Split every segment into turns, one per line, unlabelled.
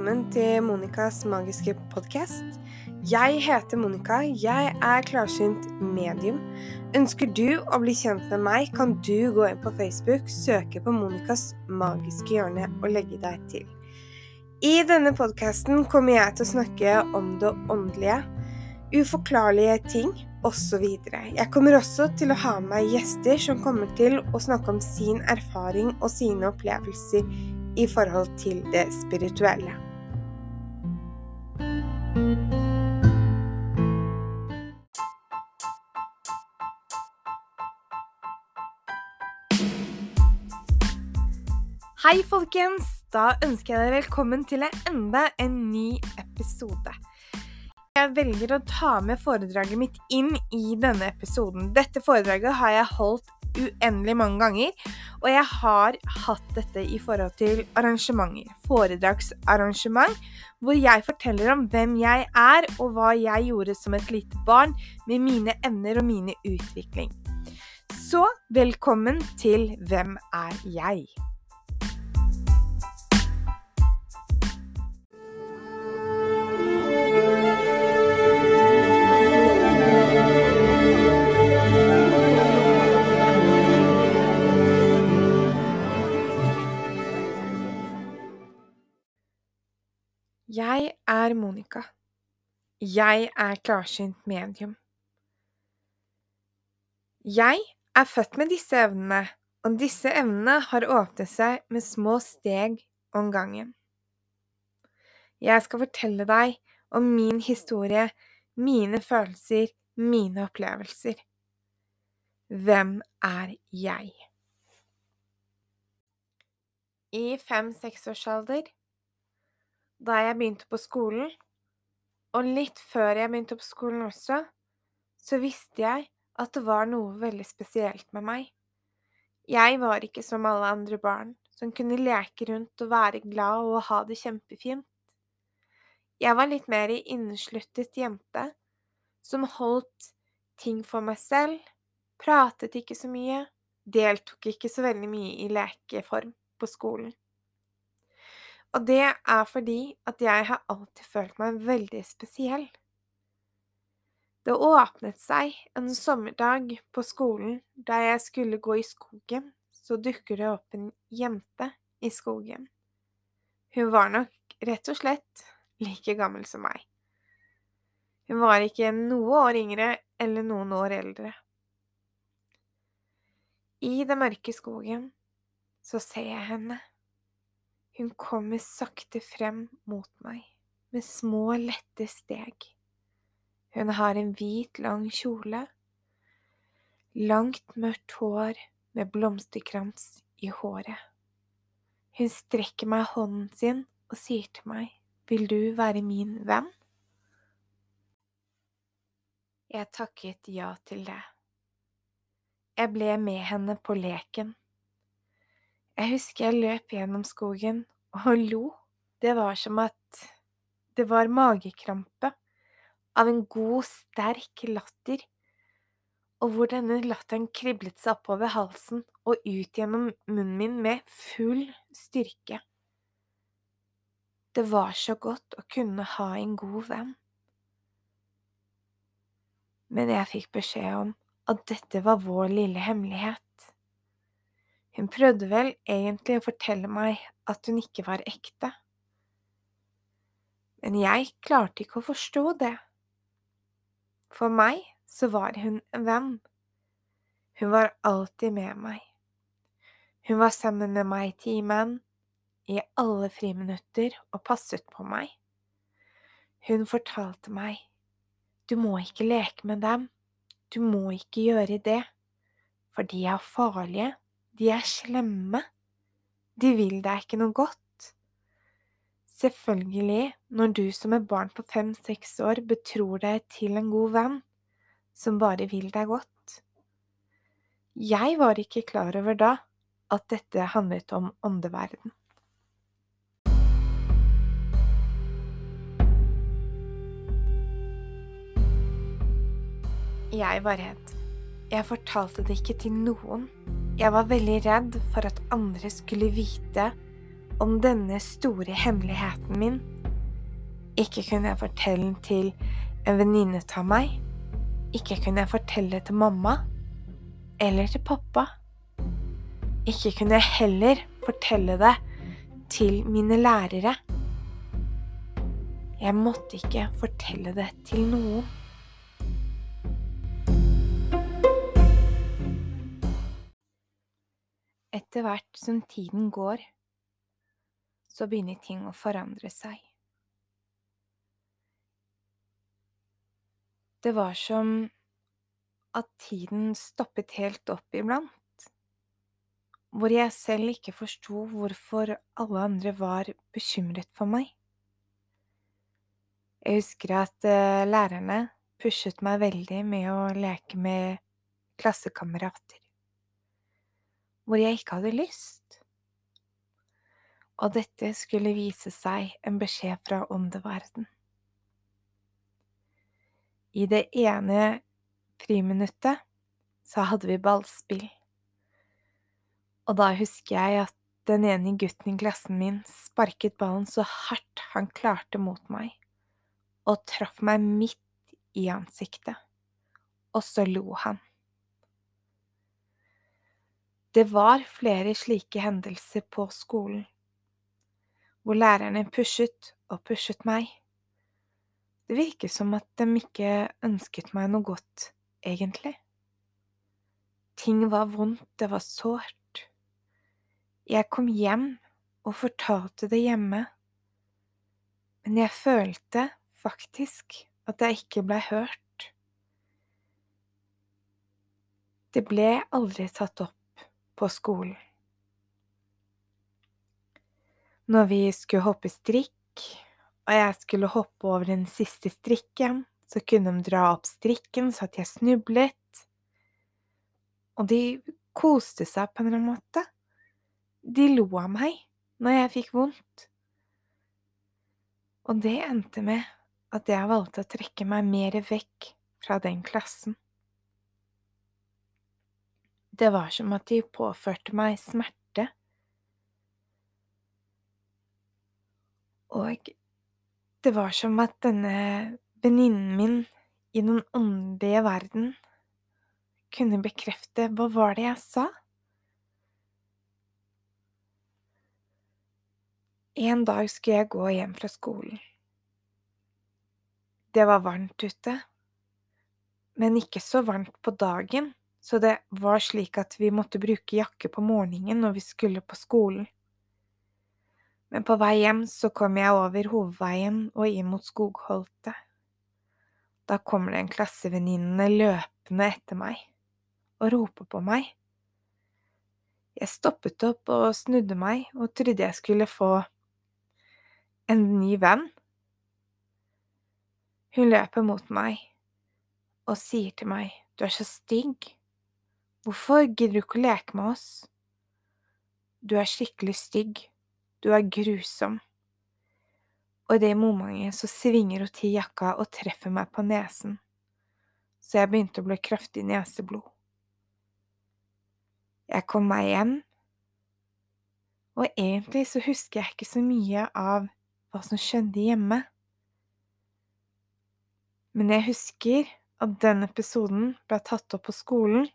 velkommen til Monicas magiske podkast. Jeg heter Monica. Jeg er klarsynt medium. Ønsker du å bli kjent med meg, kan du gå inn på Facebook, søke på Monicas magiske hjørne og legge deg til. I denne podkasten kommer jeg til å snakke om det åndelige, uforklarlige ting osv. Jeg kommer også til å ha med meg gjester som kommer til å snakke om sin erfaring og sine opplevelser i forhold til det spirituelle. Hei, folkens! Da ønsker jeg dere velkommen til enda en ny episode. Jeg velger å ta med foredraget mitt inn i denne episoden. Dette foredraget har jeg holdt uendelig mange ganger. Og jeg har hatt dette i forhold til arrangementer. Foredragsarrangement hvor jeg forteller om hvem jeg er, og hva jeg gjorde som et lite barn med mine evner og mine utvikling. Så velkommen til Hvem er jeg? Jeg er klarsynt medium. Jeg er født med disse evnene, og disse evnene har åpnet seg med små steg om gangen. Jeg skal fortelle deg om min historie, mine følelser, mine opplevelser. Hvem er jeg? I fem-seksårsalder da jeg begynte på skolen, og litt før jeg begynte på skolen også, så visste jeg at det var noe veldig spesielt med meg. Jeg var ikke som alle andre barn, som kunne leke rundt og være glad og ha det kjempefint. Jeg var litt mer innesluttet jente, som holdt ting for meg selv, pratet ikke så mye, deltok ikke så veldig mye i lekeform på skolen. Og det er fordi at jeg har alltid følt meg veldig spesiell. Det åpnet seg en sommerdag på skolen da jeg skulle gå i skogen, så dukker det opp en jente i skogen. Hun var nok rett og slett like gammel som meg. Hun var ikke noe år yngre eller noen år eldre. I den mørke skogen så ser jeg henne. Hun kommer sakte frem mot meg, med små, lette steg. Hun har en hvit, lang kjole, langt, mørkt hår med blomsterkrans i håret. Hun strekker meg hånden sin og sier til meg, Vil du være min venn? Jeg takket ja til det. Jeg ble med henne på leken. Jeg husker jeg løp gjennom skogen og lo. Det var som at det var magekrampe av en god, sterk latter, og hvor denne latteren kriblet seg oppover halsen og ut gjennom munnen min med full styrke. Det var så godt å kunne ha en god venn. Men jeg fikk beskjed om at dette var vår lille hemmelighet. Hun prøvde vel egentlig å fortelle meg at hun ikke var ekte. Men jeg klarte ikke å forstå det. For meg så var hun en venn. Hun var alltid med meg. Hun var sammen med meg i timen, i alle friminutter og passet på meg. Hun fortalte meg, du må ikke leke med dem, du må ikke gjøre det, for de er farlige de er slemme. De vil deg ikke noe godt. Selvfølgelig, når du som er barn på fem–seks år betror deg til en god venn som bare vil deg godt. Jeg var ikke klar over da at dette handlet om åndeverden. Jeg var redd. Jeg fortalte det ikke til noen. Jeg var veldig redd for at andre skulle vite om denne store hemmeligheten min. Ikke kunne jeg fortelle den til en venninne av meg. Ikke kunne jeg fortelle det til mamma eller til pappa. Ikke kunne jeg heller fortelle det til mine lærere. Jeg måtte ikke fortelle det til noen. Etter hvert som tiden går, så begynner ting å forandre seg. Det var som at tiden stoppet helt opp iblant, hvor jeg selv ikke forsto hvorfor alle andre var bekymret for meg. Jeg husker at uh, lærerne pushet meg veldig med å leke med klassekamerater, hvor jeg ikke hadde lyst. Og dette skulle vise seg en beskjed fra åndeverden. I det ene friminuttet så hadde vi ballspill. Og da husker jeg at den ene gutten i klassen min sparket ballen så hardt han klarte mot meg, og traff meg midt i ansiktet. Og så lo han. Det var flere slike hendelser på skolen, hvor lærerne pushet og pushet meg. Det virket som at de ikke ønsket meg noe godt egentlig. Ting var vondt, det var sårt. Jeg kom hjem og fortalte det hjemme, men jeg følte faktisk at jeg ikke blei hørt. Det ble aldri tatt opp på skolen. Når vi skulle hoppe strikk, og jeg skulle hoppe over den siste strikken, så kunne de dra opp strikken så at jeg snublet. Og de koste seg på en eller annen måte. De lo av meg når jeg fikk vondt. Og det endte med at jeg valgte å trekke meg mer vekk fra den klassen. Det var som at de påførte meg smerte. Og det var som at denne venninnen min i den åndelige verden kunne bekrefte hva var det jeg sa? En dag skulle jeg gå hjem fra skolen. Det var varmt ute, men ikke så varmt på dagen, så det var slik at vi måtte bruke jakke på morgenen når vi skulle på skolen. Men på vei hjem så kom jeg over hovedveien og inn mot skogholtet. Da kommer det en klassevenninne løpende etter meg og roper på meg. Jeg stoppet opp og snudde meg og trodde jeg skulle få en ny venn. Hun løper mot meg og sier til meg, du er så stygg, hvorfor gidder du ikke å leke med oss? Du er skikkelig stygg, du er grusom. Og i det momentet så svinger hun til jakka og treffer meg på nesen, så jeg begynte å bli kraftig neseblod. Jeg kom meg hjem, og egentlig så husker jeg ikke så mye av hva som skjedde hjemme, men jeg husker at den episoden ble tatt opp på skolen,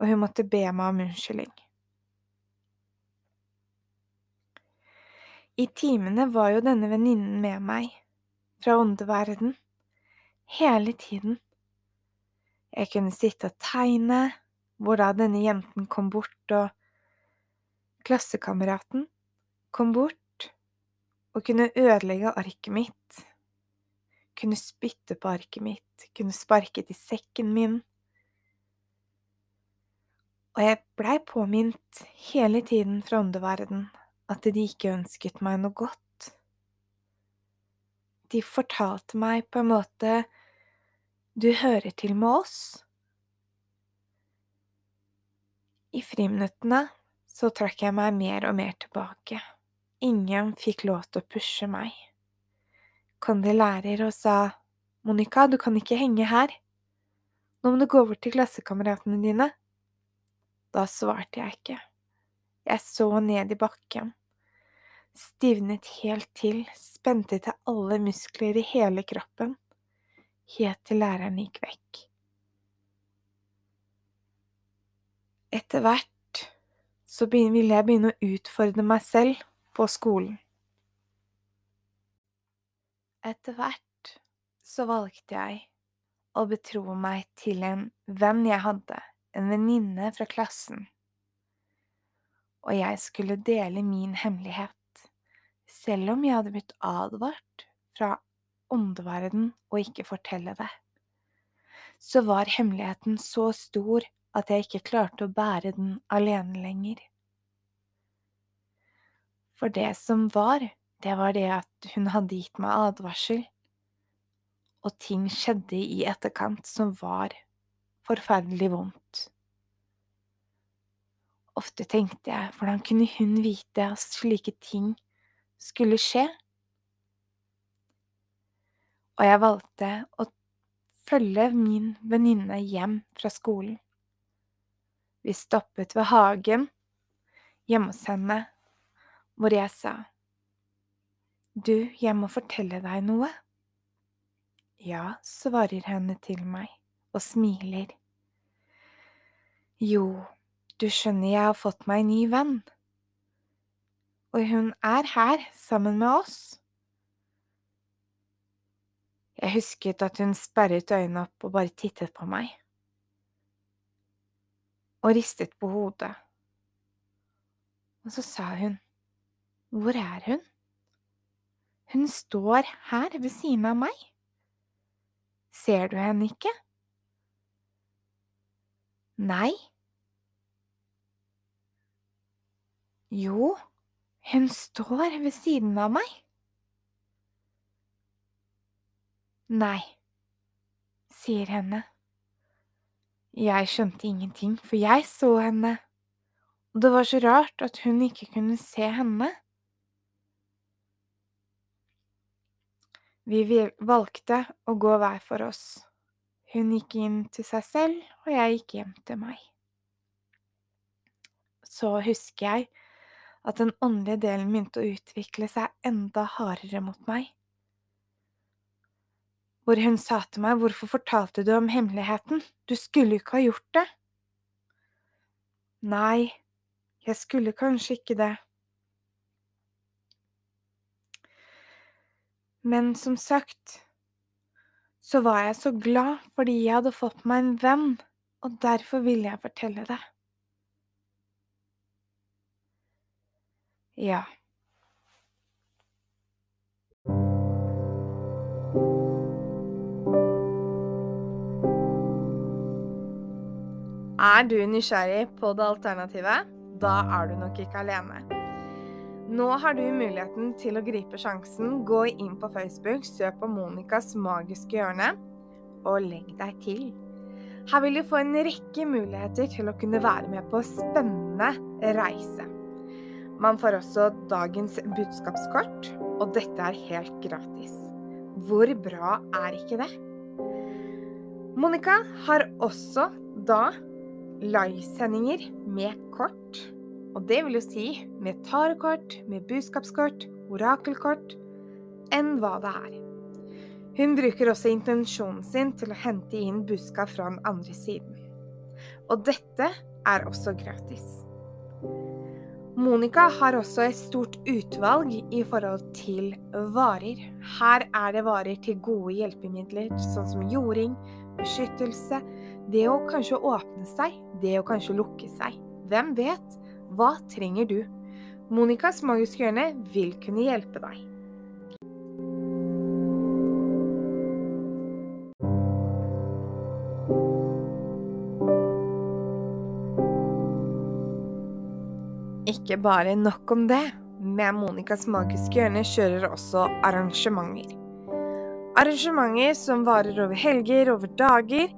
og hun måtte be meg om unnskyldning. I timene var jo denne venninnen med meg, fra åndeverden, hele tiden. Jeg kunne sitte og tegne, hvor da denne jenten kom bort, og klassekameraten kom bort og kunne ødelegge arket mitt, kunne spytte på arket mitt, kunne sparke til sekken min. Og jeg blei påminnet hele tiden fra åndeverden at de ikke ønsket meg noe godt. De fortalte meg på en måte du hører til med oss. I friminuttene så trakk jeg meg mer og mer tilbake. Ingen fikk lov til å pushe meg. Kom det lærer og sa Monica, du kan ikke henge her. Nå må du gå bort til klassekameratene dine. Da svarte jeg ikke. Jeg så ned i bakken, stivnet helt til, spente til alle muskler i hele kroppen, helt til læreren gikk vekk. Etter hvert så ville jeg begynne å utfordre meg selv på skolen. Etter hvert så valgte jeg å betro meg til en venn jeg hadde, en venninne fra klassen, og jeg skulle dele min hemmelighet, selv om jeg hadde blitt advart fra åndeverden å ikke fortelle det. Så var hemmeligheten så stor at jeg ikke klarte å bære den alene lenger. For det som var, det var det at hun hadde gitt meg advarsel, og ting skjedde i etterkant som var forferdelig vondt. Ofte tenkte jeg hvordan kunne hun vite at slike ting skulle skje? Og jeg valgte å følge min venninne hjem fra skolen. Vi stoppet ved hagen hjemme hos henne, hvor jeg sa, Du, jeg må fortelle deg noe. Ja, svarer henne til meg og smiler. Jo, du skjønner jeg har fått meg en ny venn. Og hun er her sammen med oss. Jeg husket at hun sperret øynene opp og bare tittet på meg. Og ristet på hodet. Og så sa hun, Hvor er hun? Hun står her ved siden av meg. Ser du henne ikke? Nei. Jo, hun står ved siden av meg. Nei, sier henne. Jeg skjønte ingenting, for jeg så henne, og det var så rart at hun ikke kunne se henne. Vi valgte å gå hver for oss. Hun gikk inn til seg selv, og jeg gikk hjem til meg. Så husker jeg at den åndelige delen begynte å utvikle seg enda hardere mot meg. Hvor hun sa til meg, hvorfor fortalte du om hemmeligheten, du skulle jo ikke ha gjort det. Nei, jeg skulle kanskje ikke det. Men som sagt så var jeg så glad fordi jeg hadde fått meg en venn, og derfor ville jeg fortelle det. Ja. Er du nysgjerrig på det alternativet? Da er du nok ikke alene. Nå har du muligheten til å gripe sjansen. Gå inn på Facebook, søk på Monicas magiske hjørne, og legg deg til. Her vil du få en rekke muligheter til å kunne være med på spennende reise. Man får også dagens budskapskort, og dette er helt gratis. Hvor bra er ikke det? Monica har også da livesendinger med kort og det vil jo si med tarekort, med budskapskort, orakelkort, enn hva det er. Hun bruker også intensjonen sin til å hente inn budskap fra den andre siden. Og dette er også gratis. Monica har også et stort utvalg i forhold til varer. Her er det varer til gode hjelpemidler, sånn som jording, beskyttelse, det å kanskje åpne seg, det å kanskje lukke seg. Hvem vet? Hva trenger du? Monicas magiske hjørne vil kunne hjelpe deg. Ikke bare nok om det. Med Monicas magiske hjørne kjører også arrangementer. Arrangementer som varer over helger, over dager.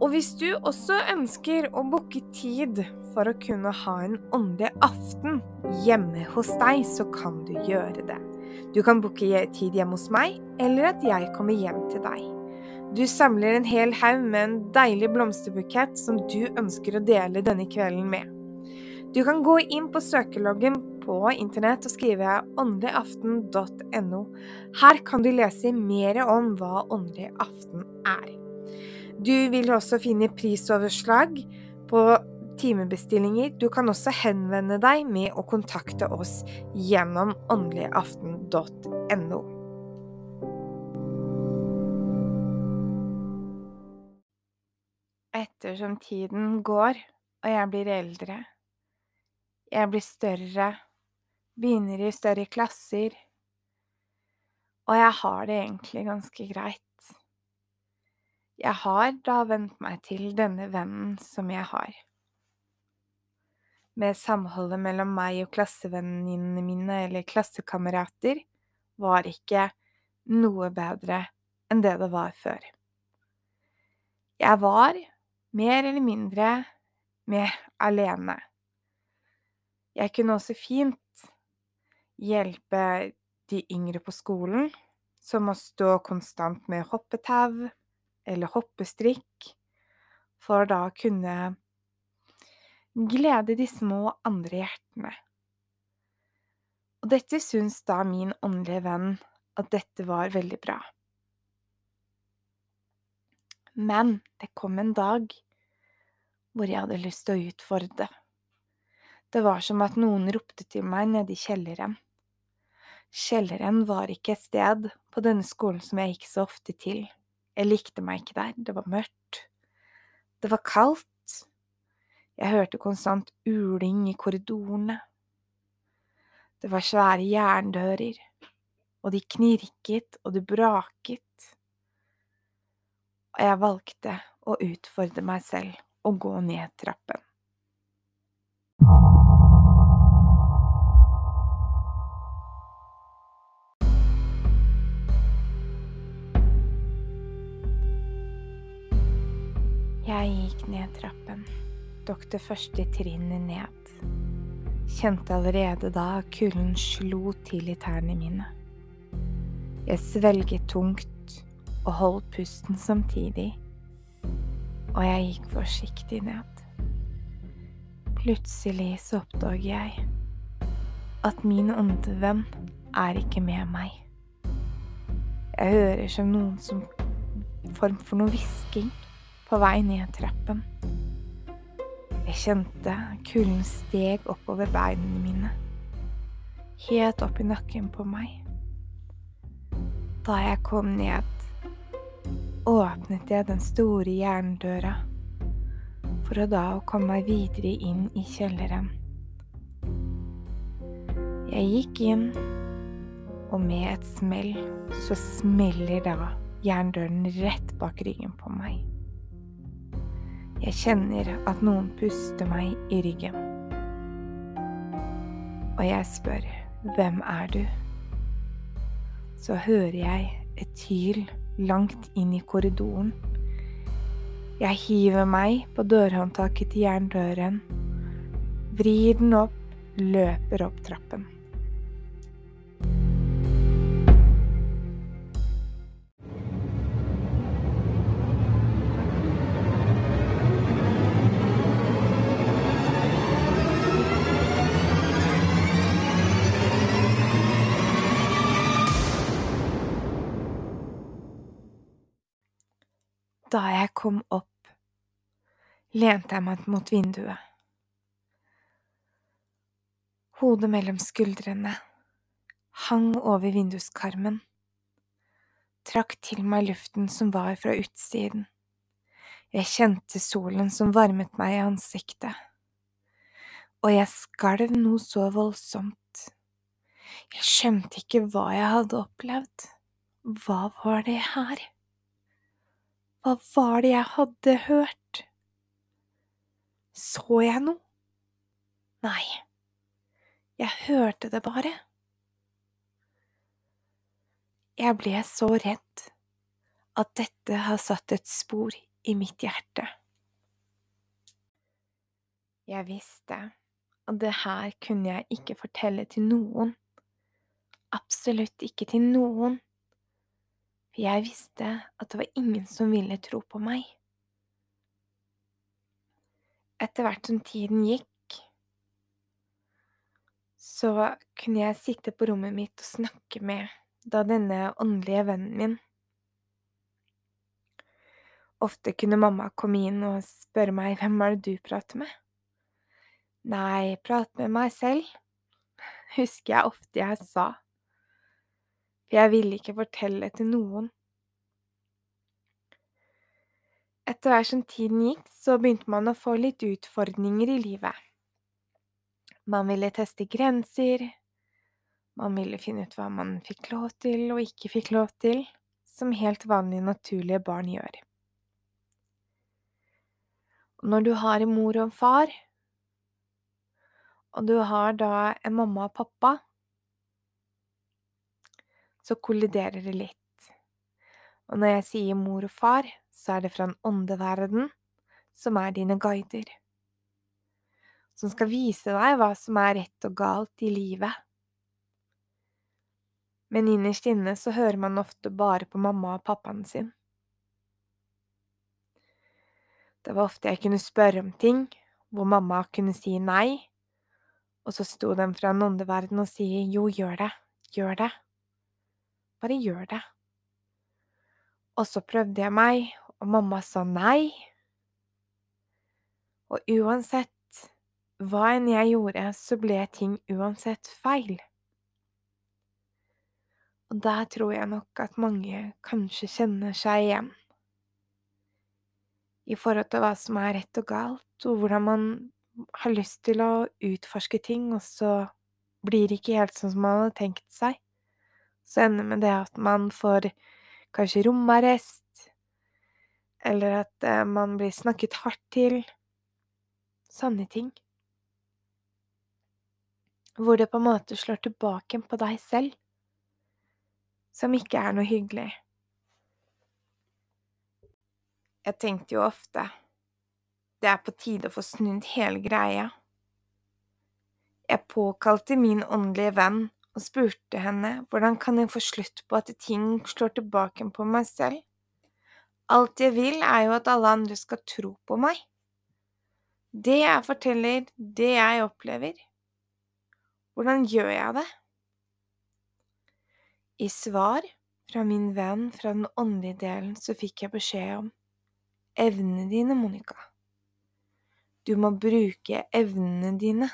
Og hvis du også ønsker å booke tid for å kunne ha en åndelig aften hjemme hos deg, så kan du gjøre det. Du kan booke tid hjemme hos meg, eller at jeg kommer hjem til deg. Du samler en hel haug med en deilig blomsterbukett som du ønsker å dele denne kvelden med. Du kan gå inn på søkeloggen på internett og skrive åndeligaften.no. Her kan du lese mer om hva Åndelig aften er. Du vil også finne prisoverslag på timebestillinger. Du kan også henvende deg med å kontakte oss gjennom åndeligaften.no. Ettersom tiden går, og jeg blir eldre, jeg blir større, begynner i større klasser, og jeg har det egentlig ganske greit. Jeg har da vent meg til denne vennen som jeg har. Med samholdet mellom meg og klassevenninnene mine eller klassekamerater var ikke noe bedre enn det det var før. Jeg var mer eller mindre med alene. Jeg kunne også fint hjelpe de yngre på skolen, som å stå konstant med hoppetau eller hoppestrikk, for da å kunne glede de små andre hjertene. Og dette syns da min åndelige venn at dette var veldig bra. Men det kom en dag hvor jeg hadde lyst til å utfordre. Det var som at noen ropte til meg nede i kjelleren. Kjelleren var ikke et sted på denne skolen som jeg gikk så ofte til. Jeg likte meg ikke der, det var mørkt. Det var kaldt. Jeg hørte konstant uling i korridorene. Det var svære jerndører, og de knirket og det braket. Og jeg valgte å utfordre meg selv og gå ned trappen. Tok det første trinnet ned. Kjente allerede da kulden slo til i tærne mine. Jeg svelget tungt og holdt pusten samtidig, og jeg gikk forsiktig ned. Plutselig så oppdager jeg at min åndevenn er ikke med meg. Jeg hører som noen som form for noe hvisking på vei ned trappen. Jeg kjente kulden steg oppover beina mine, helt opp i nakken på meg. Da jeg kom ned, åpnet jeg den store jerndøra for å da komme meg videre inn i kjelleren. Jeg gikk inn, og med et smell så smeller da jerndøren rett bak ryggen på meg. Jeg kjenner at noen puster meg i ryggen. Og jeg spør hvem er du? Så hører jeg et hyl langt inn i korridoren. Jeg hiver meg på dørhåndtaket til jerndøren, vrir den opp, løper opp trappen. Da jeg kom opp, lente jeg meg mot vinduet. Hodet mellom skuldrene hang over vinduskarmen, trakk til meg luften som var fra utsiden. Jeg kjente solen som varmet meg i ansiktet, og jeg skalv noe så voldsomt. Jeg skjønte ikke hva jeg hadde opplevd. Hva var det her? Hva var det jeg hadde hørt? Så jeg noe? Nei, jeg hørte det bare. Jeg ble så redd at dette har satt et spor i mitt hjerte. Jeg visste at det her kunne jeg ikke fortelle til noen, absolutt ikke til noen, for jeg visste at det var ingen som ville tro på meg. Etter hvert som tiden gikk, så kunne jeg sitte på rommet mitt og snakke med da denne åndelige vennen min. Ofte kunne mamma komme inn og spørre meg hvem er det du prater med? Nei, prat med meg selv, husker jeg ofte jeg sa, for jeg ville ikke fortelle til noen. Etter hvert som tiden gikk, så begynte man å få litt utfordringer i livet. Man ville teste grenser, man ville finne ut hva man fikk lov til og ikke fikk lov til, som helt vanlige, naturlige barn gjør. Og når du har en mor og en far, og du har da en mamma og pappa, så kolliderer det litt. Og når jeg sier mor og far, så er det fra en åndeverden, som er dine guider. Som skal vise deg hva som er rett og galt i livet. Men innerst inne så hører man ofte bare på mamma og pappaen sin. Det var ofte jeg kunne spørre om ting, hvor mamma kunne si nei, og så sto den fra en åndeverden og sier jo, gjør det, gjør det, bare gjør det. Og så prøvde jeg meg, og mamma sa nei. Og uansett hva enn jeg gjorde, så ble ting uansett feil. Og der tror jeg nok at mange kanskje kjenner seg igjen. I forhold til hva som er rett og galt, og hvordan man har lyst til å utforske ting, og så blir det ikke helt sånn som man hadde tenkt seg. Så ender med det at man får kanskje romarrest, eller at eh, man blir snakket hardt til. Sånne ting. Hvor det på en måte slår tilbake på deg selv, som ikke er noe hyggelig. Jeg tenkte jo ofte det er på tide å få snudd hele greia. Jeg påkalte min åndelige venn og spurte henne hvordan kan jeg få slutt på at ting slår tilbake på meg selv. Alt jeg vil, er jo at alle andre skal tro på meg. Det jeg forteller, det jeg opplever. Hvordan gjør jeg det? I svar fra min venn fra den åndelige delen så fikk jeg beskjed om evnene dine, Monica. Du må bruke evnene dine.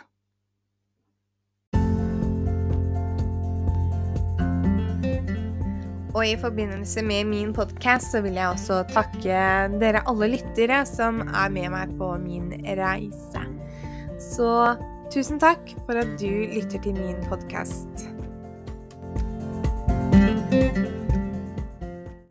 Og i forbindelse med min podkast så vil jeg også takke dere alle lyttere som er med meg på min reise. Så tusen takk for at du lytter til min podkast.